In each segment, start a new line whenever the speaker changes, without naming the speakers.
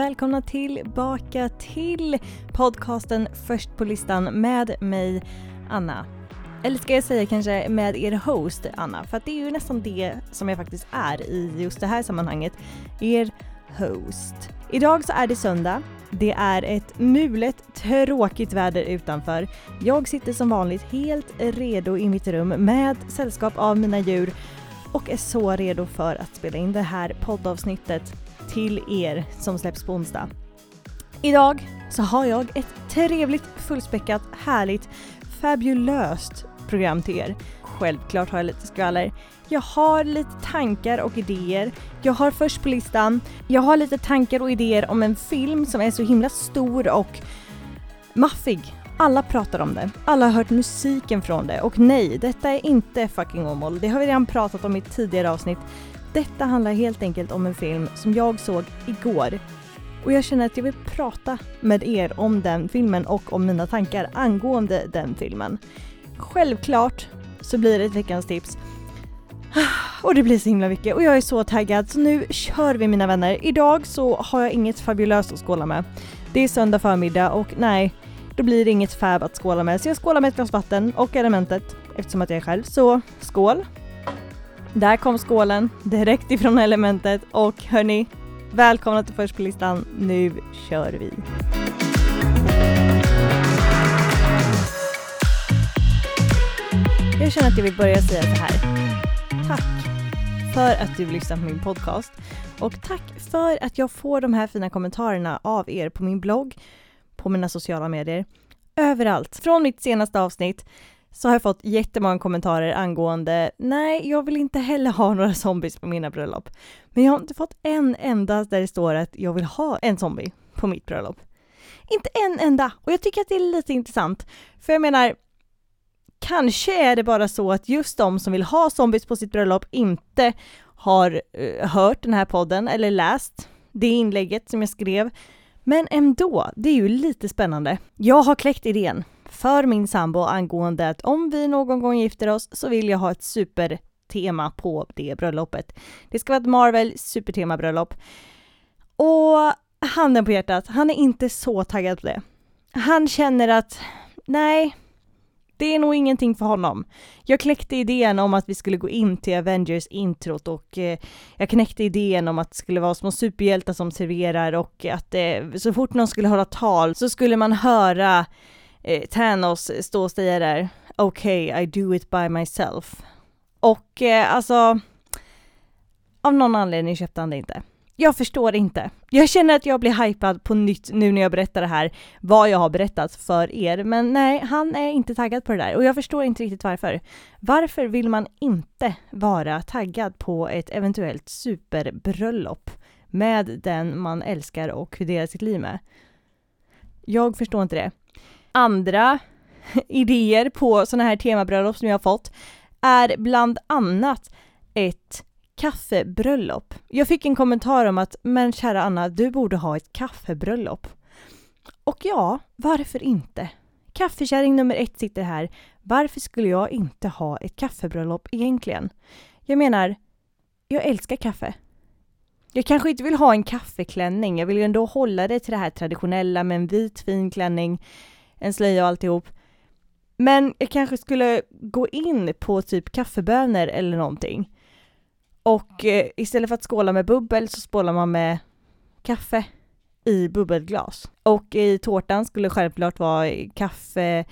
välkomna tillbaka till podcasten Först på listan med mig, Anna. Eller ska jag säga kanske med er host, Anna, för att det är ju nästan det som jag faktiskt är i just det här sammanhanget. Er host. Idag så är det söndag. Det är ett mulet, tråkigt väder utanför. Jag sitter som vanligt helt redo i mitt rum med sällskap av mina djur och är så redo för att spela in det här poddavsnittet till er som släpps på onsdag. Idag så har jag ett trevligt, fullspäckat, härligt, fabulöst program till er. Självklart har jag lite skvaller. Jag har lite tankar och idéer. Jag har först på listan, jag har lite tankar och idéer om en film som är så himla stor och maffig. Alla pratar om det, alla har hört musiken från det och nej, detta är inte fucking Åmål. Det har vi redan pratat om i ett tidigare avsnitt. Detta handlar helt enkelt om en film som jag såg igår. Och jag känner att jag vill prata med er om den filmen och om mina tankar angående den filmen. Självklart så blir det ett veckans tips. Och det blir så himla mycket och jag är så taggad så nu kör vi mina vänner. Idag så har jag inget fabulöst att skåla med. Det är söndag förmiddag och nej, då blir det inget fab att skåla med. Så jag skålar med ett glas vatten och elementet eftersom att jag är själv. Så skål! Där kom skålen direkt ifrån elementet och hörni, välkomna till först på listan. Nu kör vi! Jag känner att jag vill börja säga så här. Tack för att du lyssnar på min podcast och tack för att jag får de här fina kommentarerna av er på min blogg, på mina sociala medier, överallt. Från mitt senaste avsnitt så har jag fått jättemånga kommentarer angående nej, jag vill inte heller ha några zombies på mina bröllop. Men jag har inte fått en enda där det står att jag vill ha en zombie på mitt bröllop. Inte en enda! Och jag tycker att det är lite intressant. För jag menar, kanske är det bara så att just de som vill ha zombies på sitt bröllop inte har uh, hört den här podden eller läst det inlägget som jag skrev. Men ändå, det är ju lite spännande. Jag har kläckt idén för min sambo angående att om vi någon gång gifter oss så vill jag ha ett supertema på det bröllopet. Det ska vara ett Marvel supertema bröllop. Och handen på hjärtat, han är inte så taggad på det. Han känner att nej, det är nog ingenting för honom. Jag kläckte idén om att vi skulle gå in till Avengers introt och eh, jag knäckte idén om att det skulle vara små superhjältar som serverar och att eh, så fort någon skulle hålla tal så skulle man höra eh, Thanos står och säger där okej, okay, I do it by myself. Och eh, alltså, av någon anledning köpte han det inte. Jag förstår inte. Jag känner att jag blir hypad på nytt nu när jag berättar det här, vad jag har berättat för er. Men nej, han är inte taggad på det där och jag förstår inte riktigt varför. Varför vill man inte vara taggad på ett eventuellt superbröllop med den man älskar och delar sitt liv med? Jag förstår inte det. Andra idéer på sådana här temabröllop som jag har fått är bland annat ett kaffebröllop. Jag fick en kommentar om att men kära Anna, du borde ha ett kaffebröllop. Och ja, varför inte? Kaffekärring nummer ett sitter här. Varför skulle jag inte ha ett kaffebröllop egentligen? Jag menar, jag älskar kaffe. Jag kanske inte vill ha en kaffeklänning, jag vill ju ändå hålla det till det här traditionella med en vit fin klänning, en slöja och alltihop. Men jag kanske skulle gå in på typ kaffebönor eller någonting. Och eh, istället för att skåla med bubbel så skålar man med kaffe i bubbelglas. Och i tårtan skulle självklart vara kaffe,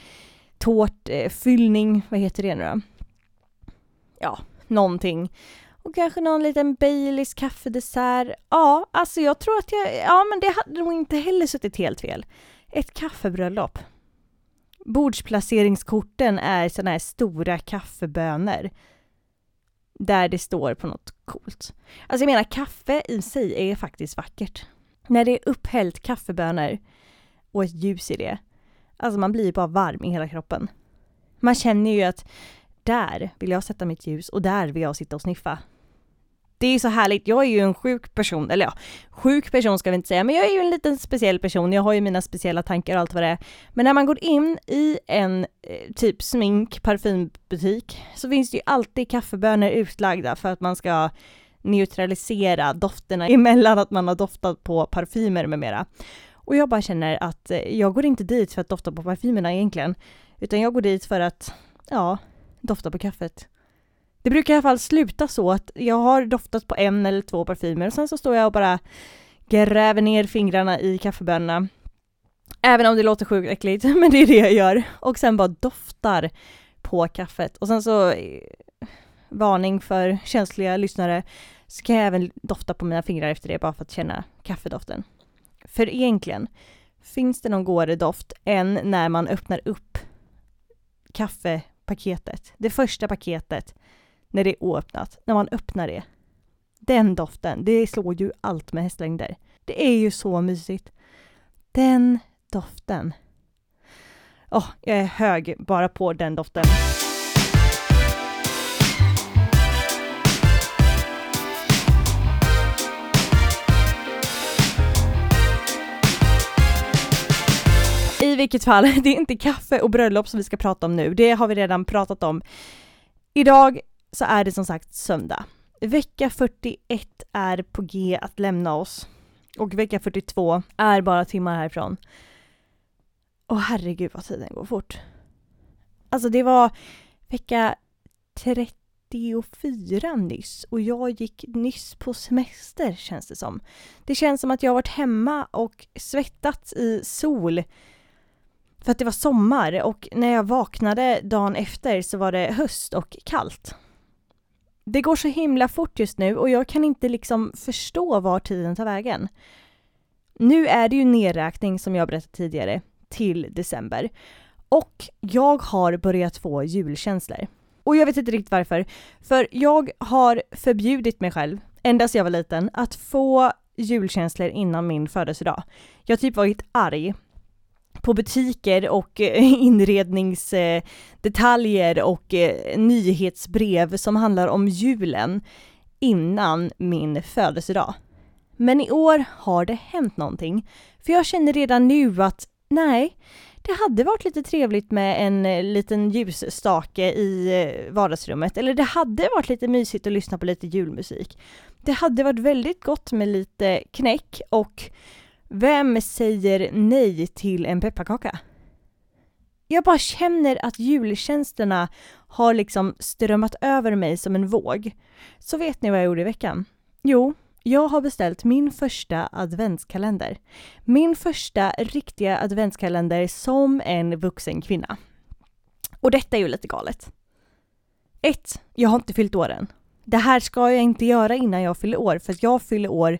tårt, eh, fyllning, vad heter det nu då? Ja, någonting. Och kanske någon liten Baileys kaffedessert. Ja, alltså jag tror att jag, ja men det hade nog inte heller suttit helt fel. Ett kaffebröllop. Bordsplaceringskorten är sådana här stora kaffebönor där det står på något coolt. Alltså jag menar kaffe i sig är faktiskt vackert. När det är upphällt kaffebönor och ett ljus i det. Alltså man blir bara varm i hela kroppen. Man känner ju att där vill jag sätta mitt ljus och där vill jag sitta och sniffa. Det är så härligt. Jag är ju en sjuk person, eller ja, sjuk person ska vi inte säga, men jag är ju en liten speciell person. Jag har ju mina speciella tankar och allt vad det är. Men när man går in i en eh, typ smink, parfymbutik, så finns det ju alltid kaffebönor utlagda för att man ska neutralisera dofterna emellan att man har doftat på parfymer med mera. Och jag bara känner att eh, jag går inte dit för att dofta på parfymerna egentligen, utan jag går dit för att, ja, dofta på kaffet. Det brukar i alla fall sluta så att jag har doftat på en eller två parfymer och sen så står jag och bara gräver ner fingrarna i kaffebönorna. Även om det låter sjukt äckligt, men det är det jag gör. Och sen bara doftar på kaffet. Och sen så, eh, varning för känsliga lyssnare, så kan jag även dofta på mina fingrar efter det bara för att känna kaffedoften. För egentligen, finns det någon godare doft än när man öppnar upp kaffepaketet, det första paketet, när det är oöppnat, när man öppnar det. Den doften, det slår ju allt med hästlängder. Det är ju så mysigt. Den doften. Åh, oh, jag är hög bara på den doften. I vilket fall, det är inte kaffe och bröllop som vi ska prata om nu. Det har vi redan pratat om. Idag så är det som sagt söndag. Vecka 41 är på G att lämna oss. Och vecka 42 är bara timmar härifrån. Och herregud vad tiden går fort. Alltså det var vecka 34 nyss och jag gick nyss på semester känns det som. Det känns som att jag varit hemma och svettats i sol för att det var sommar och när jag vaknade dagen efter så var det höst och kallt. Det går så himla fort just nu och jag kan inte liksom förstå var tiden tar vägen. Nu är det ju nedräkning som jag berättade tidigare till december. Och jag har börjat få julkänslor. Och jag vet inte riktigt varför. För jag har förbjudit mig själv, ända sedan jag var liten, att få julkänslor innan min födelsedag. Jag har typ varit arg på butiker och eh, inredningsdetaljer och eh, nyhetsbrev som handlar om julen innan min födelsedag. Men i år har det hänt någonting. För jag känner redan nu att nej, det hade varit lite trevligt med en eh, liten ljusstake i vardagsrummet. Eller det hade varit lite mysigt att lyssna på lite julmusik. Det hade varit väldigt gott med lite knäck och vem säger nej till en pepparkaka? Jag bara känner att jultjänsterna har liksom strömmat över mig som en våg. Så vet ni vad jag gjorde i veckan? Jo, jag har beställt min första adventskalender. Min första riktiga adventskalender som en vuxen kvinna. Och detta är ju lite galet. 1. Jag har inte fyllt åren. Det här ska jag inte göra innan jag fyller år, för att jag fyller år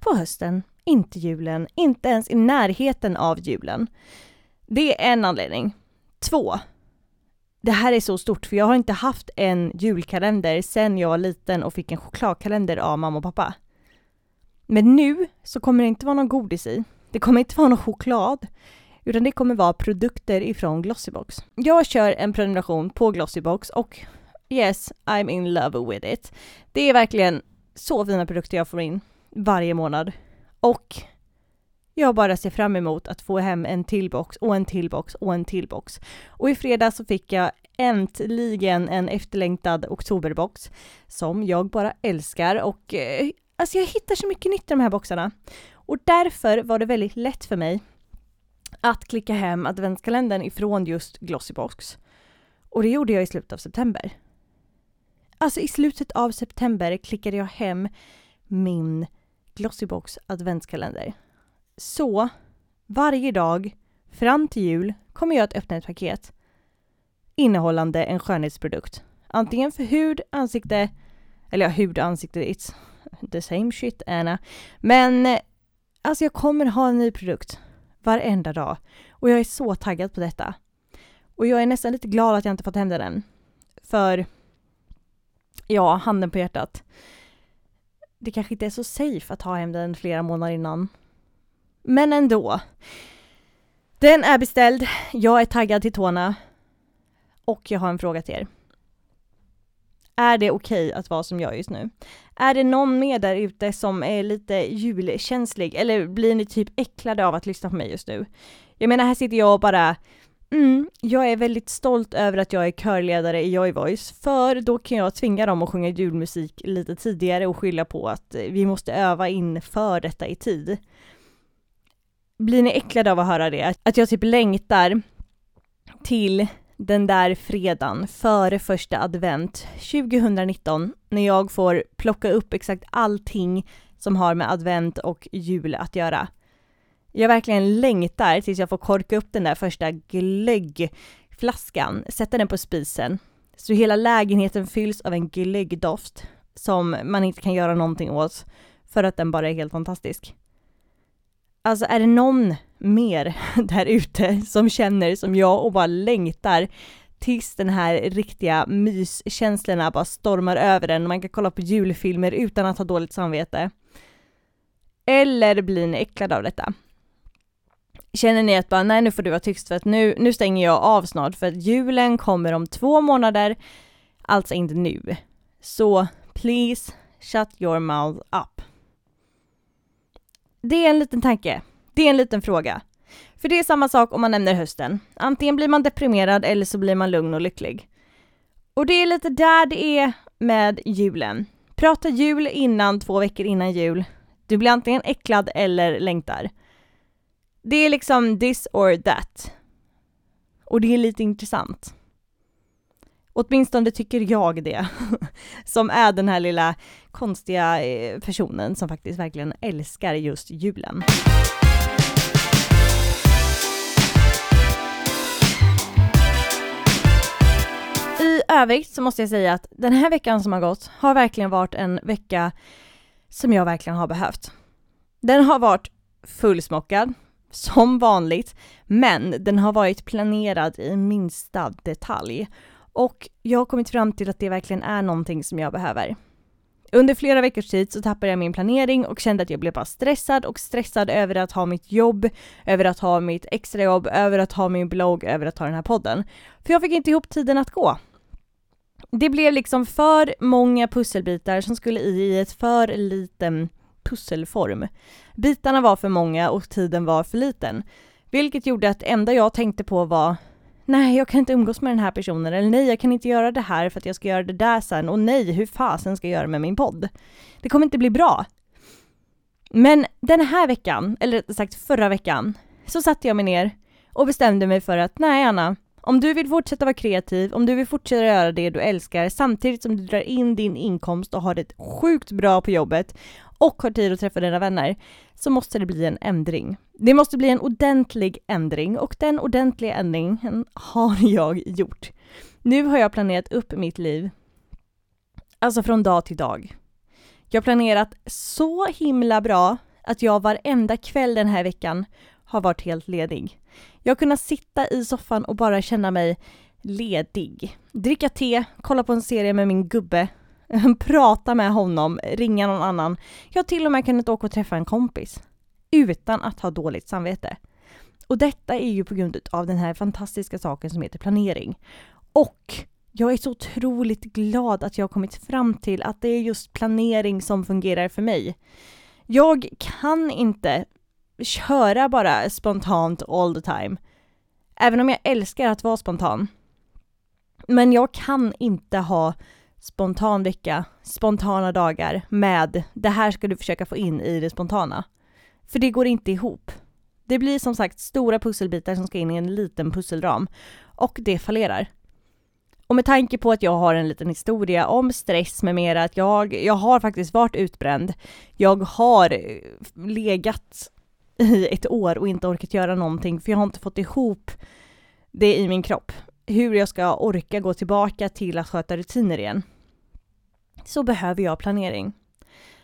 på hösten inte julen, inte ens i närheten av julen. Det är en anledning. Två. Det här är så stort för jag har inte haft en julkalender sen jag var liten och fick en chokladkalender av mamma och pappa. Men nu så kommer det inte vara någon godis i. Det kommer inte vara någon choklad. Utan det kommer vara produkter ifrån Glossybox. Jag kör en prenumeration på Glossybox och yes, I'm in love with it. Det är verkligen så fina produkter jag får in varje månad. Och jag bara ser fram emot att få hem en till box och en till box och en till box. Och i fredag så fick jag äntligen en efterlängtad oktoberbox som jag bara älskar och eh, alltså jag hittar så mycket nytt i de här boxarna. Och därför var det väldigt lätt för mig att klicka hem adventskalendern ifrån just Glossybox. Och det gjorde jag i slutet av september. Alltså i slutet av september klickade jag hem min Glossybox adventskalender. Så varje dag fram till jul kommer jag att öppna ett paket innehållande en skönhetsprodukt. Antingen för hud, ansikte, eller ja, hud och ansikte, it's the same shit Anna. Men eh, alltså jag kommer ha en ny produkt varenda dag och jag är så taggad på detta. Och jag är nästan lite glad att jag inte fått hem den än. För, ja, handen på hjärtat det kanske inte är så safe att ha hem den flera månader innan. Men ändå. Den är beställd, jag är taggad till tårna. Och jag har en fråga till er. Är det okej okay att vara som jag just nu? Är det någon mer där ute som är lite julkänslig? Eller blir ni typ äcklade av att lyssna på mig just nu? Jag menar, här sitter jag och bara Mm, jag är väldigt stolt över att jag är körledare i Joy Voice, för då kan jag tvinga dem att sjunga julmusik lite tidigare och skylla på att eh, vi måste öva inför detta i tid. Blir ni äcklade av att höra det? Att jag typ längtar till den där fredagen före första advent 2019 när jag får plocka upp exakt allting som har med advent och jul att göra. Jag verkligen längtar tills jag får korka upp den där första glöggflaskan, sätta den på spisen, så hela lägenheten fylls av en glöggdoft som man inte kan göra någonting åt för att den bara är helt fantastisk. Alltså är det någon mer där ute som känner som jag och bara längtar tills den här riktiga myskänslorna bara stormar över en och man kan kolla på julfilmer utan att ha dåligt samvete. Eller blir ni äcklade av detta? Känner ni att bara, nej nu får du vara tyst för att nu, nu stänger jag av snart för att julen kommer om två månader, alltså inte nu. Så please shut your mouth up. Det är en liten tanke. Det är en liten fråga. För det är samma sak om man nämner hösten. Antingen blir man deprimerad eller så blir man lugn och lycklig. Och det är lite där det är med julen. Prata jul innan, två veckor innan jul. Du blir antingen äcklad eller längtar. Det är liksom this or that. Och det är lite intressant. Åtminstone tycker jag det. Som är den här lilla konstiga eh, personen som faktiskt verkligen älskar just julen. I övrigt så måste jag säga att den här veckan som har gått har verkligen varit en vecka som jag verkligen har behövt. Den har varit fullsmockad, som vanligt, men den har varit planerad i minsta detalj. Och jag har kommit fram till att det verkligen är någonting som jag behöver. Under flera veckors tid så tappade jag min planering och kände att jag blev bara stressad och stressad över att ha mitt jobb, över att ha mitt extrajobb, över att ha min blogg, över att ha den här podden. För jag fick inte ihop tiden att gå. Det blev liksom för många pusselbitar som skulle i ett för liten pusselform. Bitarna var för många och tiden var för liten. Vilket gjorde att det enda jag tänkte på var nej, jag kan inte umgås med den här personen, eller nej, jag kan inte göra det här för att jag ska göra det där sen, och nej, hur fasen ska jag göra med min podd? Det kommer inte bli bra. Men den här veckan, eller rättare sagt förra veckan, så satte jag mig ner och bestämde mig för att nej Anna, om du vill fortsätta vara kreativ, om du vill fortsätta göra det du älskar samtidigt som du drar in din inkomst och har det sjukt bra på jobbet och har tid att träffa dina vänner, så måste det bli en ändring. Det måste bli en ordentlig ändring och den ordentliga ändringen har jag gjort. Nu har jag planerat upp mitt liv, alltså från dag till dag. Jag har planerat så himla bra att jag varenda kväll den här veckan har varit helt ledig. Jag har kunnat sitta i soffan och bara känna mig ledig. Dricka te, kolla på en serie med min gubbe, prata med honom, ringa någon annan. Jag har till och med kunnat åka och träffa en kompis utan att ha dåligt samvete. Och detta är ju på grund av den här fantastiska saken som heter planering. Och jag är så otroligt glad att jag har kommit fram till att det är just planering som fungerar för mig. Jag kan inte köra bara spontant all the time. Även om jag älskar att vara spontan. Men jag kan inte ha spontan vecka, spontana dagar med det här ska du försöka få in i det spontana. För det går inte ihop. Det blir som sagt stora pusselbitar som ska in i en liten pusselram och det fallerar. Och med tanke på att jag har en liten historia om stress med mera, att jag, jag har faktiskt varit utbränd. Jag har eh, legat i ett år och inte orkat göra någonting för jag har inte fått ihop det i min kropp. Hur jag ska orka gå tillbaka till att sköta rutiner igen. Så behöver jag planering.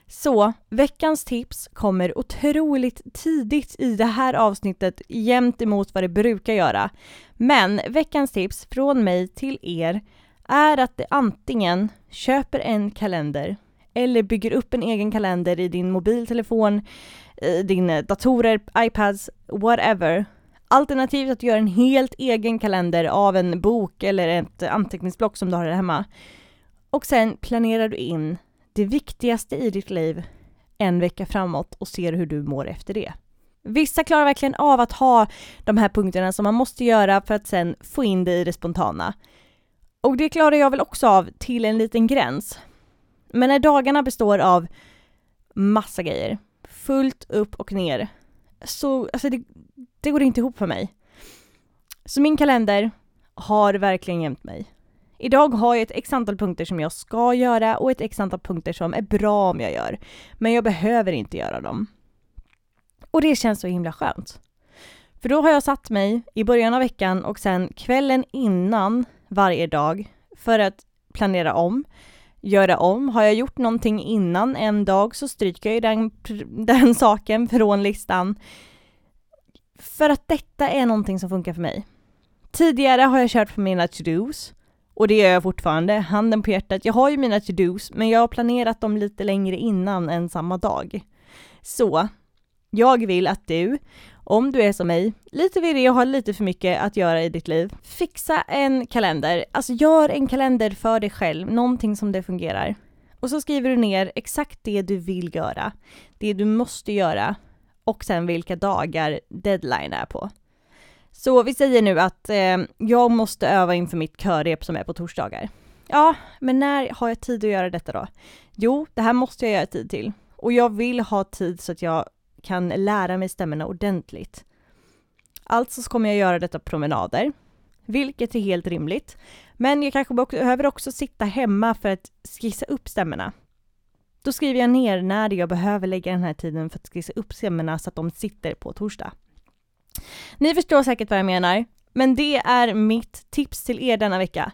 Så veckans tips kommer otroligt tidigt i det här avsnittet jämt emot vad det brukar göra. Men veckans tips från mig till er är att antingen köper en kalender eller bygger upp en egen kalender i din mobiltelefon, din datorer, iPads, whatever. Alternativt att göra en helt egen kalender av en bok eller ett anteckningsblock som du har där hemma. Och sen planerar du in det viktigaste i ditt liv en vecka framåt och ser hur du mår efter det. Vissa klarar verkligen av att ha de här punkterna som man måste göra för att sen få in det i det spontana. Och det klarar jag väl också av till en liten gräns. Men när dagarna består av massa grejer, fullt upp och ner, så alltså det, det går inte ihop för mig. Så min kalender har verkligen jämt mig. Idag har jag ett x antal punkter som jag ska göra och ett x antal punkter som är bra om jag gör. Men jag behöver inte göra dem. Och det känns så himla skönt. För då har jag satt mig i början av veckan och sen kvällen innan varje dag för att planera om, göra om. Har jag gjort någonting innan en dag så stryker jag den, den saken från listan. För att detta är någonting som funkar för mig. Tidigare har jag kört på mina to-dos och det gör jag fortfarande, handen på hjärtat. Jag har ju mina to-dos, men jag har planerat dem lite längre innan än samma dag. Så, jag vill att du, om du är som mig, lite virrig och har lite för mycket att göra i ditt liv, fixa en kalender. Alltså gör en kalender för dig själv, någonting som det fungerar. Och så skriver du ner exakt det du vill göra, det du måste göra och sen vilka dagar deadline är på. Så vi säger nu att eh, jag måste öva inför mitt körrep som är på torsdagar. Ja, men när har jag tid att göra detta då? Jo, det här måste jag göra tid till. Och jag vill ha tid så att jag kan lära mig stämmorna ordentligt. Alltså så kommer jag göra detta promenader, vilket är helt rimligt. Men jag kanske behöver också sitta hemma för att skissa upp stämmorna. Då skriver jag ner när jag behöver lägga den här tiden för att skissa upp stämmorna så att de sitter på torsdag. Ni förstår säkert vad jag menar, men det är mitt tips till er denna vecka.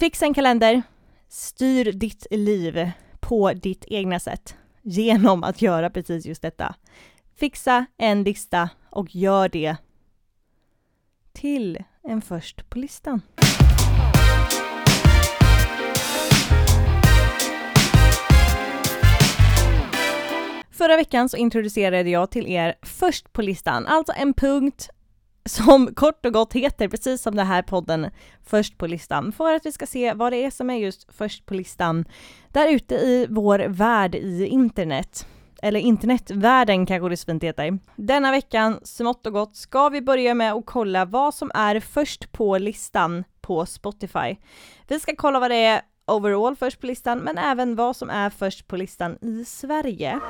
Fixa en kalender, styr ditt liv på ditt egna sätt genom att göra precis just detta. Fixa en lista och gör det till en först på listan. Förra veckan så introducerade jag till er först på listan, alltså en punkt som kort och gott heter, precis som den här podden, Först på listan, för att vi ska se vad det är som är just först på listan där ute i vår värld i internet. Eller internetvärlden kanske det så fint heter. Denna veckan, smått och gott, ska vi börja med att kolla vad som är först på listan på Spotify. Vi ska kolla vad det är overall först på listan, men även vad som är först på listan i Sverige.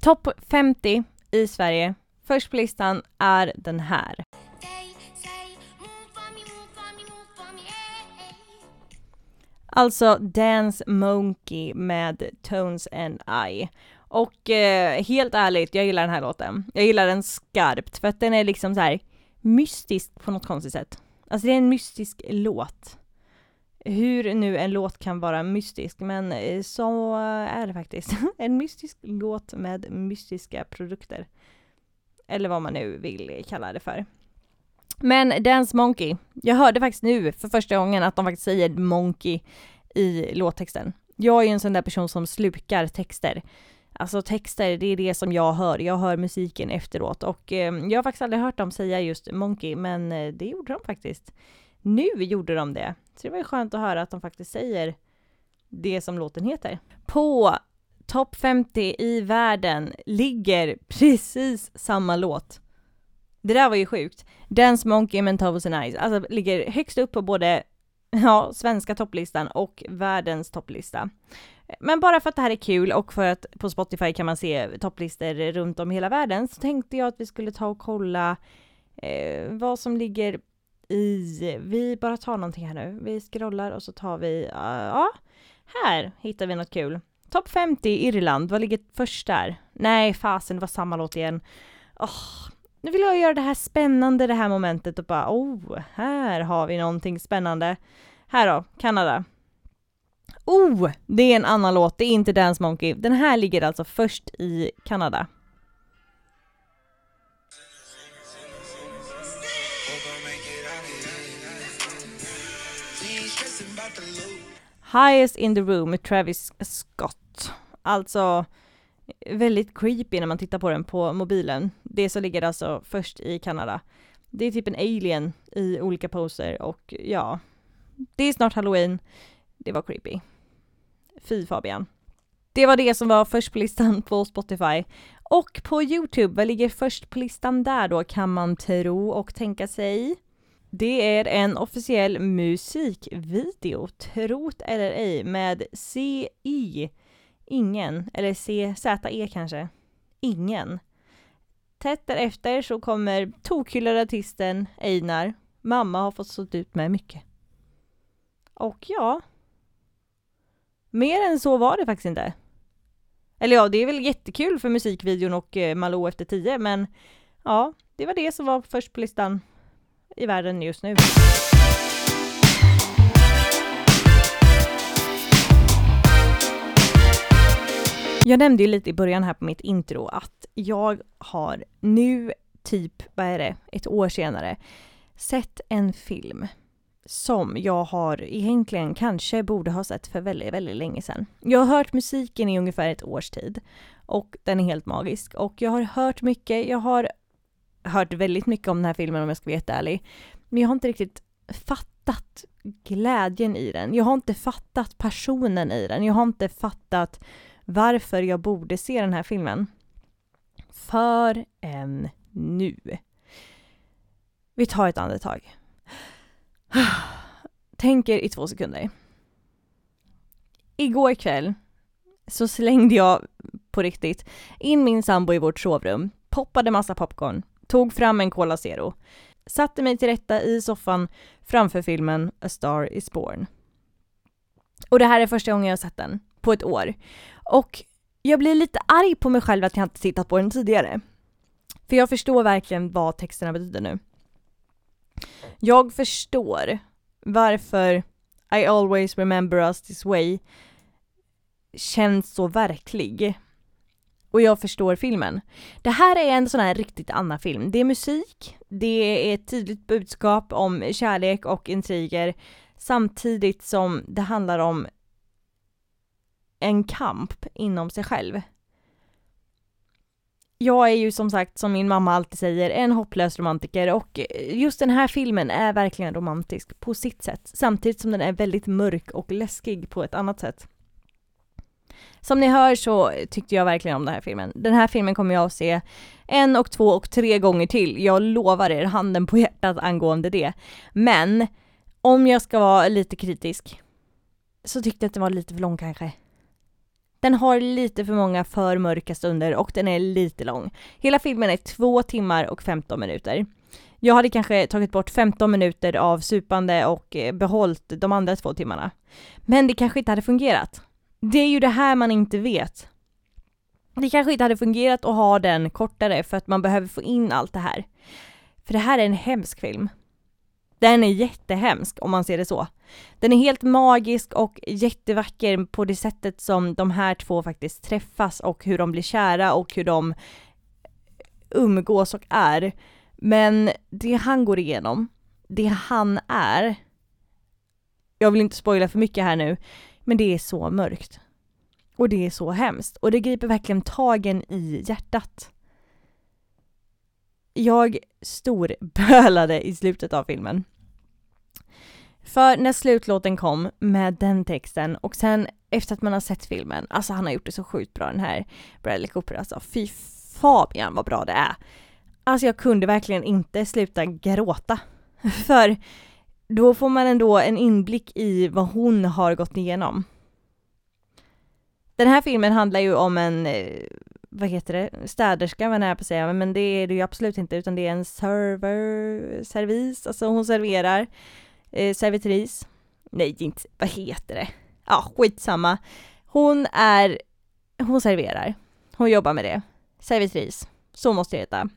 Topp 50 i Sverige. Först på listan är den här. Alltså Dance Monkey med Tones and I. Och eh, helt ärligt, jag gillar den här låten. Jag gillar den skarpt för att den är liksom så här mystisk på något konstigt sätt. Alltså det är en mystisk låt. Hur nu en låt kan vara mystisk, men eh, så är det faktiskt. en mystisk låt med mystiska produkter. Eller vad man nu vill kalla det för. Men Dance Monkey, jag hörde faktiskt nu för första gången att de faktiskt säger Monkey i låttexten. Jag är ju en sån där person som slukar texter. Alltså texter, det är det som jag hör. Jag hör musiken efteråt och eh, jag har faktiskt aldrig hört dem säga just Monkey, men eh, det gjorde de faktiskt. Nu gjorde de det. Så det var ju skönt att höra att de faktiskt säger det som låten heter. På topp 50 i världen ligger precis samma låt. Det där var ju sjukt. Dance Monkey med Tovos and Eyes, alltså ligger högst upp på både ja, svenska topplistan och världens topplista. Men bara för att det här är kul och för att på Spotify kan man se topplistor runt om i hela världen så tänkte jag att vi skulle ta och kolla eh, vad som ligger i, vi bara tar någonting här nu. Vi scrollar och så tar vi, uh, ja, här hittar vi något kul. Topp 50 Irland, vad ligger först där? Nej, fasen, det var samma låt igen. Oh, nu vill jag göra det här spännande, det här momentet och bara, oh, här har vi någonting spännande. Här då, Kanada. Oh, det är en annan låt, det är inte Dance Monkey. Den här ligger alltså först i Kanada. Highest in the room med Travis Scott. Alltså, Väldigt creepy när man tittar på den på mobilen. Det så ligger alltså först i Kanada. Det är typ en alien i olika poser och ja, det är snart halloween. Det var creepy. Fy Fabian. Det var det som var först på listan på Spotify. Och på Youtube, vad ligger först på listan där då kan man tro och tänka sig? Det är en officiell musikvideo, trot eller ej, med CI, ingen, eller CZE kanske, ingen. Tätt därefter så kommer tokhyllade artisten Einar. Mamma har fått stå ut med mycket. Och ja, mer än så var det faktiskt inte. Eller ja, det är väl jättekul för musikvideon och eh, Malou efter tio, men ja, det var det som var först på listan i världen just nu. Jag nämnde ju lite i början här på mitt intro att jag har nu, typ, vad är det, ett år senare, sett en film som jag har egentligen kanske borde ha sett för väldigt, väldigt länge sedan. Jag har hört musiken i ungefär ett års tid och den är helt magisk och jag har hört mycket, jag har hört väldigt mycket om den här filmen om jag ska vara ärlig. Men jag har inte riktigt fattat glädjen i den. Jag har inte fattat personen i den. Jag har inte fattat varför jag borde se den här filmen. Förrän nu. Vi tar ett andetag. Tänker i två sekunder. Igår kväll så slängde jag på riktigt in min sambo i vårt sovrum, poppade massa popcorn, tog fram en Cola Zero, satte mig till rätta i soffan framför filmen A Star Is Born. Och det här är första gången jag har sett den, på ett år. Och jag blir lite arg på mig själv att jag inte tittat på den tidigare. För jag förstår verkligen vad texterna betyder nu. Jag förstår varför I always remember us this way känns så verklig. Och jag förstår filmen. Det här är en sån här riktigt Anna-film. Det är musik, det är ett tydligt budskap om kärlek och intriger samtidigt som det handlar om en kamp inom sig själv jag är ju som sagt, som min mamma alltid säger, en hopplös romantiker och just den här filmen är verkligen romantisk på sitt sätt, samtidigt som den är väldigt mörk och läskig på ett annat sätt. Som ni hör så tyckte jag verkligen om den här filmen. Den här filmen kommer jag att se en och två och tre gånger till. Jag lovar er handen på hjärtat angående det. Men om jag ska vara lite kritisk så tyckte jag att den var lite för lång kanske. Den har lite för många för mörka stunder och den är lite lång. Hela filmen är två timmar och 15 minuter. Jag hade kanske tagit bort 15 minuter av supande och eh, behållit de andra två timmarna. Men det kanske inte hade fungerat. Det är ju det här man inte vet. Det kanske inte hade fungerat att ha den kortare för att man behöver få in allt det här. För det här är en hemsk film. Den är jättehemsk om man ser det så. Den är helt magisk och jättevacker på det sättet som de här två faktiskt träffas och hur de blir kära och hur de umgås och är. Men det han går igenom, det han är, jag vill inte spoila för mycket här nu, men det är så mörkt. Och det är så hemskt. Och det griper verkligen tagen i hjärtat. Jag storbölade i slutet av filmen. För när slutlåten kom med den texten och sen efter att man har sett filmen, alltså han har gjort det så sjukt bra den här Bradley Cooper alltså. Fy Fabian vad bra det är. Alltså jag kunde verkligen inte sluta gråta. För då får man ändå en inblick i vad hon har gått igenom. Den här filmen handlar ju om en, eh, vad heter det, städerska var jag på att säga, men det är det ju absolut inte utan det är en server, servis, alltså hon serverar eh, servitris. Nej, inte, vad heter det? Ja, skitsamma. Hon är, hon serverar. Hon jobbar med det. Servitris. Så måste det heta.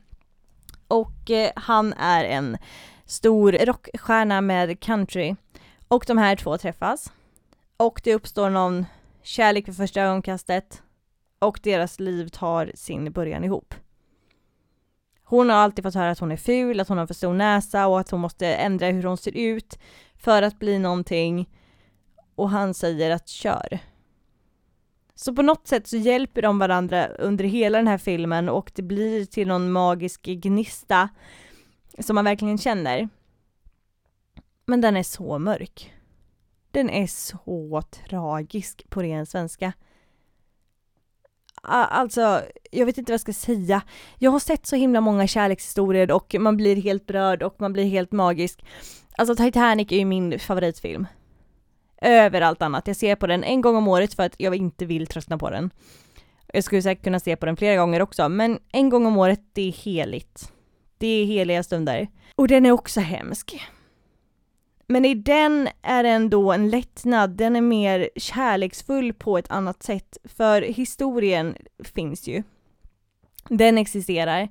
Och eh, han är en stor rockstjärna med country. Och de här två träffas. Och det uppstår någon kärlek för första ögonkastet. Och deras liv tar sin början ihop. Hon har alltid fått höra att hon är ful, att hon har för stor näsa och att hon måste ändra hur hon ser ut för att bli någonting. Och han säger att kör. Så på något sätt så hjälper de varandra under hela den här filmen och det blir till någon magisk gnista som man verkligen känner. Men den är så mörk. Den är så tragisk på ren svenska. Alltså, jag vet inte vad jag ska säga. Jag har sett så himla många kärlekshistorier och man blir helt berörd och man blir helt magisk. Alltså Titanic är ju min favoritfilm. Över allt annat. Jag ser på den en gång om året för att jag inte vill tröttna på den. Jag skulle säkert kunna se på den flera gånger också, men en gång om året, det är heligt. Det är heliga stunder. Och den är också hemsk. Men i den är det ändå en lättnad, den är mer kärleksfull på ett annat sätt, för historien finns ju. Den existerar.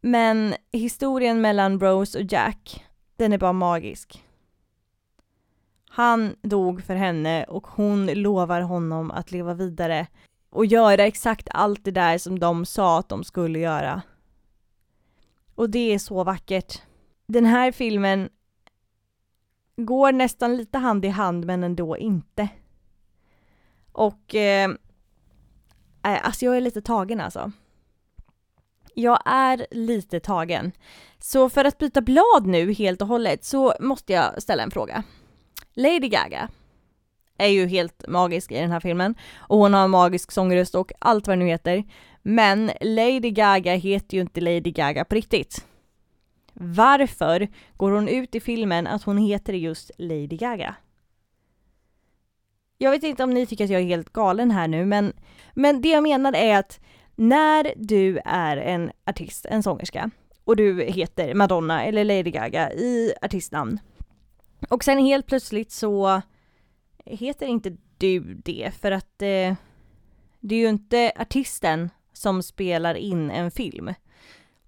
Men historien mellan Rose och Jack, den är bara magisk. Han dog för henne och hon lovar honom att leva vidare och göra exakt allt det där som de sa att de skulle göra. Och det är så vackert. Den här filmen går nästan lite hand i hand men ändå inte. Och eh, eh, alltså jag är lite tagen alltså. Jag är lite tagen. Så för att byta blad nu helt och hållet så måste jag ställa en fråga. Lady Gaga är ju helt magisk i den här filmen och hon har en magisk sångröst och allt vad det nu heter. Men Lady Gaga heter ju inte Lady Gaga på riktigt. Varför går hon ut i filmen att hon heter just Lady Gaga? Jag vet inte om ni tycker att jag är helt galen här nu, men, men det jag menar är att när du är en artist, en sångerska, och du heter Madonna eller Lady Gaga i artistnamn, och sen helt plötsligt så heter inte du det för att eh, det är ju inte artisten som spelar in en film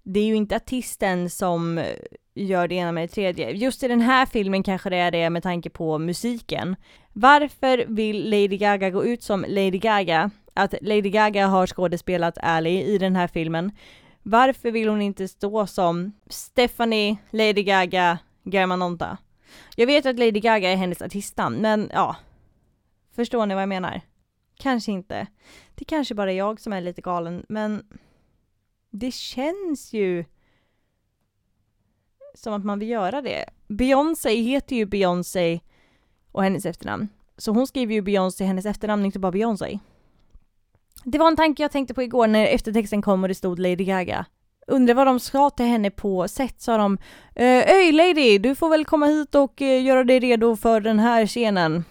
det är ju inte artisten som eh, gör det ena med det tredje. Just i den här filmen kanske det är det med tanke på musiken. Varför vill Lady Gaga gå ut som Lady Gaga? Att Lady Gaga har skådespelat Ally i den här filmen. Varför vill hon inte stå som Stephanie Lady Gaga Germanonta? Jag vet att Lady Gaga är hennes artistnamn, men ja. Förstår ni vad jag menar? Kanske inte. Det kanske bara är jag som är lite galen, men det känns ju som att man vill göra det. Beyoncé heter ju Beyoncé och hennes efternamn. Så hon skriver ju Beyoncé, hennes efternamn, inte bara Beyoncé. Det var en tanke jag tänkte på igår när eftertexten kom och det stod Lady Gaga. Undrar vad de sa till henne på set, sa de eh, Öj lady, du får väl komma hit och eh, göra dig redo för den här scenen.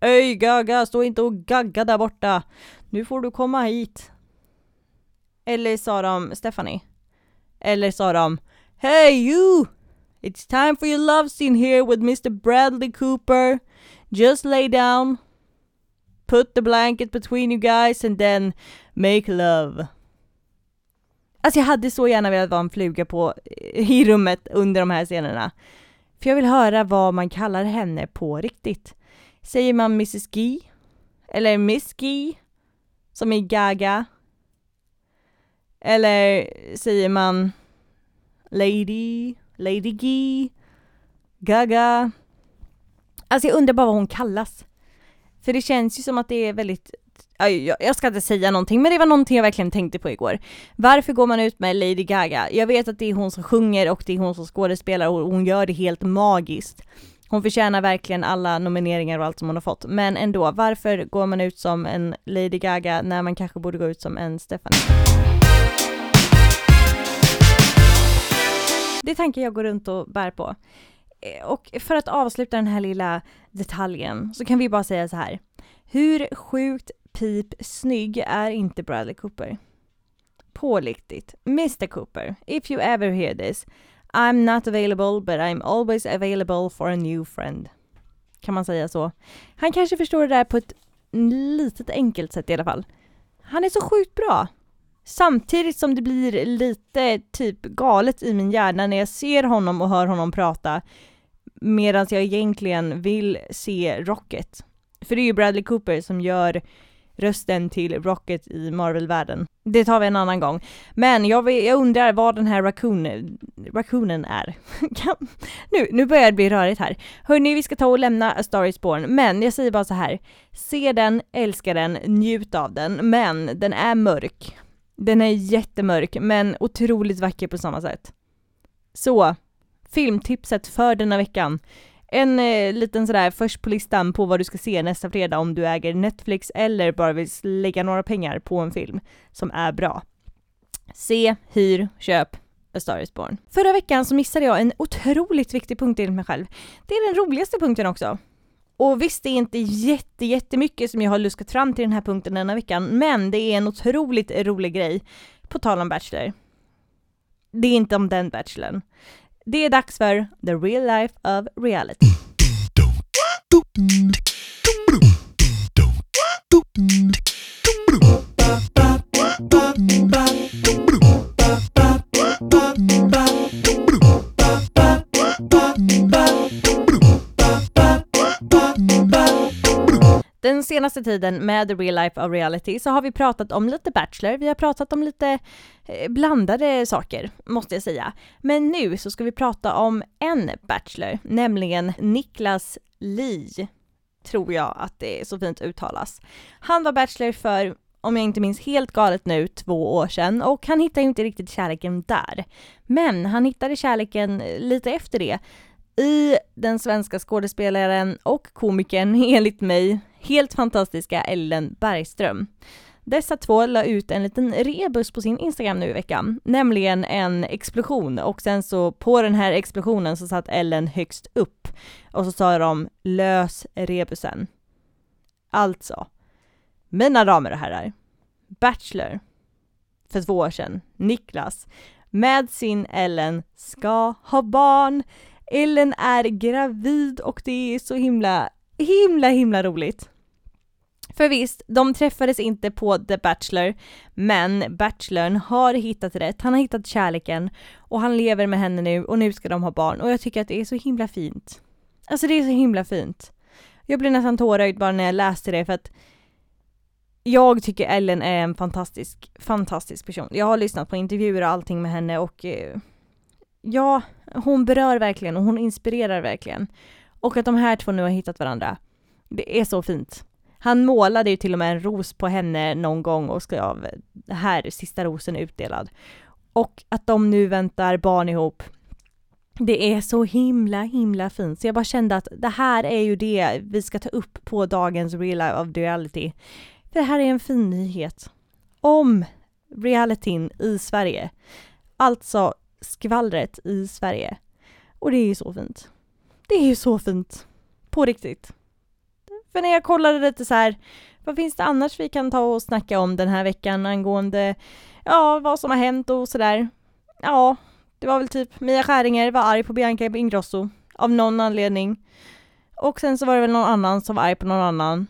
Öj Gaga, stå inte och gagga där borta. Nu får du komma hit. Eller sa de Stephanie? Eller sa de Hey you! It's time for your love scene here with Mr Bradley Cooper. Just lay down. Put the blanket between you guys and then make love. Alltså jag hade så gärna velat vara en fluga på eh, i rummet under de här scenerna. För jag vill höra vad man kallar henne på riktigt. Säger man Mrs Gee? Eller Miss Gee? Som i Gaga? Eller säger man Lady, Lady G, Gaga? Alltså jag undrar bara vad hon kallas. För det känns ju som att det är väldigt jag ska inte säga någonting, men det var någonting jag verkligen tänkte på igår. Varför går man ut med Lady Gaga? Jag vet att det är hon som sjunger och det är hon som skådespelar och hon gör det helt magiskt. Hon förtjänar verkligen alla nomineringar och allt som hon har fått. Men ändå, varför går man ut som en Lady Gaga när man kanske borde gå ut som en Stephanie? Det är tanken jag går runt och bär på. Eh, och för att avsluta den här lilla detaljen så kan vi bara säga så här. Hur sjukt pip snygg är inte Bradley Cooper? Pålitligt. Mr Cooper, if you ever hear this, I'm not available but I'm always available for a new friend. Kan man säga så? Han kanske förstår det där på ett litet enkelt sätt i alla fall. Han är så sjukt bra. Samtidigt som det blir lite typ galet i min hjärna när jag ser honom och hör honom prata medan jag egentligen vill se Rocket. För det är ju Bradley Cooper som gör rösten till Rocket i Marvel-världen. Det tar vi en annan gång. Men jag, vill, jag undrar vad den här raccoon, raccoonen är. nu, nu börjar det bli rörigt här. Hörni, vi ska ta och lämna A Star Is Born, men jag säger bara så här. Se den, älska den, njut av den, men den är mörk. Den är jättemörk, men otroligt vacker på samma sätt. Så, filmtipset för denna veckan. En eh, liten sådär först på listan på vad du ska se nästa fredag om du äger Netflix eller bara vill lägga några pengar på en film som är bra. Se, hyr, köp A Star Is Born. Förra veckan så missade jag en otroligt viktig punkt enligt mig själv. Det är den roligaste punkten också. Och visst, det är inte jätte, jättemycket som jag har luskat fram till den här punkten denna veckan, men det är en otroligt rolig grej. På tal om Bachelor. Det är inte om den Bachelorn. Det är dags för The Real Life of Reality. Den senaste tiden med The Real Life of Reality så har vi pratat om lite Bachelor, vi har pratat om lite eh, blandade saker, måste jag säga. Men nu så ska vi prata om en Bachelor, nämligen Niklas Li. Tror jag att det är så fint uttalas. Han var Bachelor för, om jag inte minns helt galet nu, två år sedan och han hittade inte riktigt kärleken där. Men han hittade kärleken eh, lite efter det i den svenska skådespelaren och komikern, enligt mig, helt fantastiska Ellen Bergström. Dessa två la ut en liten rebus på sin Instagram nu i veckan, nämligen en explosion och sen så på den här explosionen så satt Ellen högst upp och så sa de lös rebusen. Alltså, mina damer och herrar, Bachelor för två år sedan, Niklas, med sin Ellen ska ha barn. Ellen är gravid och det är så himla, himla, himla roligt. För visst, de träffades inte på The Bachelor, men Bachelorn har hittat rätt, han har hittat kärleken och han lever med henne nu och nu ska de ha barn och jag tycker att det är så himla fint. Alltså det är så himla fint. Jag blev nästan tårögd bara när jag läste det för att jag tycker Ellen är en fantastisk, fantastisk person. Jag har lyssnat på intervjuer och allting med henne och eh, ja, hon berör verkligen och hon inspirerar verkligen. Och att de här två nu har hittat varandra, det är så fint. Han målade ju till och med en ros på henne någon gång och skrev här, sista rosen är utdelad. Och att de nu väntar barn ihop. Det är så himla, himla fint. Så jag bara kände att det här är ju det vi ska ta upp på dagens Real Life of Duality. För det här är en fin nyhet. Om realityn i Sverige. Alltså skvallret i Sverige. Och det är ju så fint. Det är ju så fint. På riktigt. För när jag kollade lite så här, vad finns det annars vi kan ta och snacka om den här veckan angående, ja, vad som har hänt och sådär. Ja, det var väl typ Mia Skäringer var arg på Bianca Ingrosso av någon anledning. Och sen så var det väl någon annan som var arg på någon annan.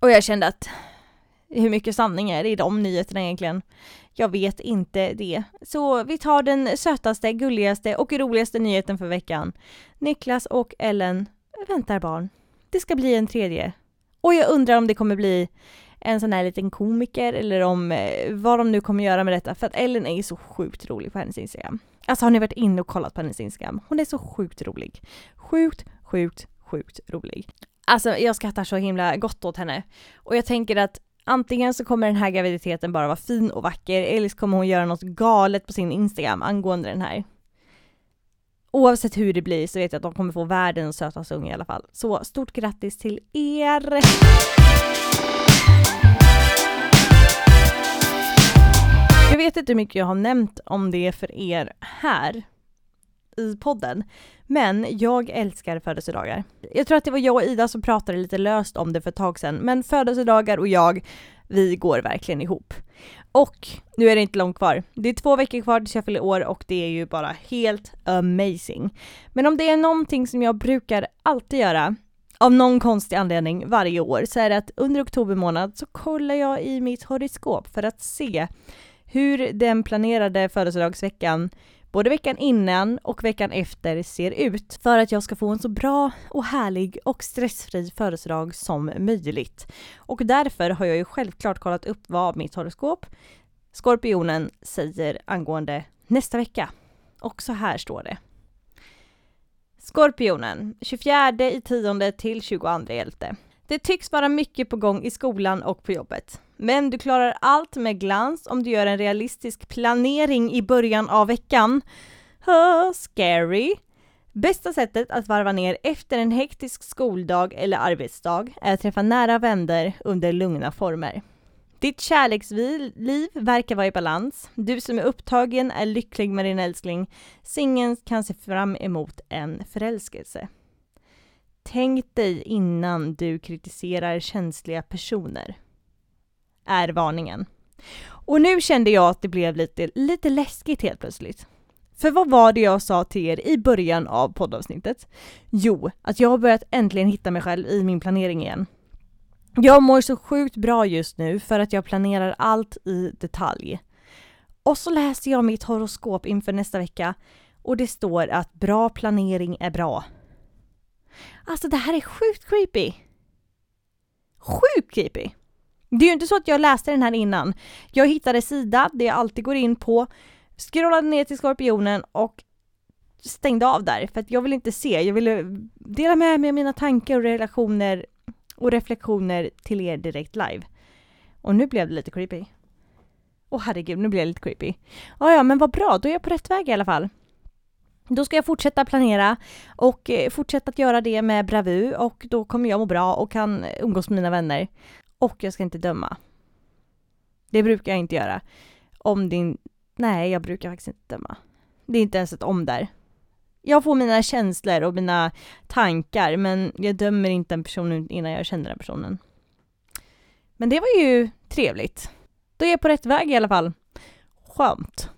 Och jag kände att hur mycket sanning är det i de nyheterna egentligen? Jag vet inte det. Så vi tar den sötaste, gulligaste och roligaste nyheten för veckan. Niklas och Ellen väntar barn. Det ska bli en tredje. Och jag undrar om det kommer bli en sån här liten komiker eller om eh, vad de nu kommer göra med detta för att Ellen är så sjukt rolig på hennes Instagram. Alltså har ni varit inne och kollat på hennes Instagram? Hon är så sjukt rolig. Sjukt, sjukt, sjukt rolig. Alltså jag skrattar så himla gott åt henne. Och jag tänker att antingen så kommer den här graviditeten bara vara fin och vacker eller så kommer hon göra något galet på sin Instagram angående den här. Oavsett hur det blir så vet jag att de kommer få världens sötaste unge i alla fall. Så stort grattis till er! Jag vet inte hur mycket jag har nämnt om det för er här i podden. Men jag älskar födelsedagar. Jag tror att det var jag och Ida som pratade lite löst om det för ett tag sedan, men födelsedagar och jag, vi går verkligen ihop. Och nu är det inte långt kvar. Det är två veckor kvar tills jag fyller år och det är ju bara helt amazing. Men om det är någonting som jag brukar alltid göra, av någon konstig anledning varje år, så är det att under oktober månad så kollar jag i mitt horoskop för att se hur den planerade födelsedagsveckan både veckan innan och veckan efter ser ut för att jag ska få en så bra och härlig och stressfri födelsedag som möjligt. Och därför har jag ju självklart kollat upp vad mitt horoskop, Skorpionen, säger angående nästa vecka. Och så här står det. Skorpionen, 24 i 10 till 22 11. Det tycks vara mycket på gång i skolan och på jobbet. Men du klarar allt med glans om du gör en realistisk planering i början av veckan. Oh, scary! Bästa sättet att varva ner efter en hektisk skoldag eller arbetsdag är att träffa nära vänner under lugna former. Ditt kärleksliv verkar vara i balans. Du som är upptagen är lycklig med din älskling. Singeln kan se fram emot en förälskelse. Tänk dig innan du kritiserar känsliga personer. Är varningen. Och nu kände jag att det blev lite, lite läskigt helt plötsligt. För vad var det jag sa till er i början av poddavsnittet? Jo, att jag har börjat äntligen hitta mig själv i min planering igen. Jag mår så sjukt bra just nu för att jag planerar allt i detalj. Och så läser jag mitt horoskop inför nästa vecka och det står att bra planering är bra. Alltså det här är sjukt creepy. Sjukt creepy! Det är ju inte så att jag läste den här innan. Jag hittade sida det jag alltid går in på, scrollade ner till Skorpionen och stängde av där för att jag ville inte se. Jag ville dela med mig av mina tankar och relationer och reflektioner till er direkt live. Och nu blev det lite creepy. Åh oh, herregud, nu blev jag lite creepy. Ja, ja, men vad bra, då är jag på rätt väg i alla fall. Då ska jag fortsätta planera och eh, fortsätta att göra det med bravur och då kommer jag må bra och kan umgås med mina vänner. Och jag ska inte döma. Det brukar jag inte göra. Om din... Nej, jag brukar faktiskt inte döma. Det är inte ens ett om där. Jag får mina känslor och mina tankar men jag dömer inte en person innan jag känner den personen. Men det var ju trevligt. Då är jag på rätt väg i alla fall. Skönt.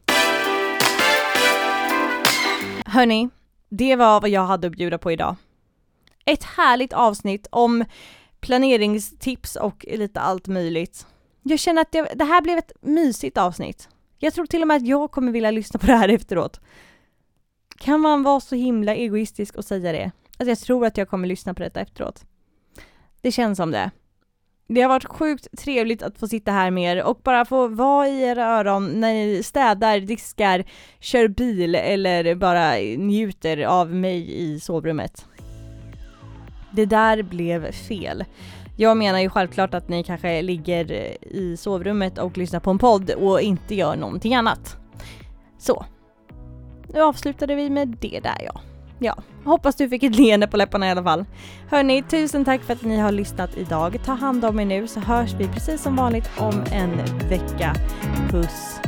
Hörni, det var vad jag hade att bjuda på idag. Ett härligt avsnitt om planeringstips och lite allt möjligt. Jag känner att det, det här blev ett mysigt avsnitt. Jag tror till och med att jag kommer vilja lyssna på det här efteråt. Kan man vara så himla egoistisk och säga det? Alltså jag tror att jag kommer lyssna på detta efteråt. Det känns som det. Det har varit sjukt trevligt att få sitta här med er och bara få vara i era öron när ni städar, diskar, kör bil eller bara njuter av mig i sovrummet. Det där blev fel. Jag menar ju självklart att ni kanske ligger eh, i sovrummet och lyssnar på en podd och inte gör någonting annat. Så, nu avslutade vi med det där ja. Ja, hoppas du fick ett leende på läpparna i alla fall. Hörni, tusen tack för att ni har lyssnat idag. Ta hand om er nu så hörs vi precis som vanligt om en vecka. Puss!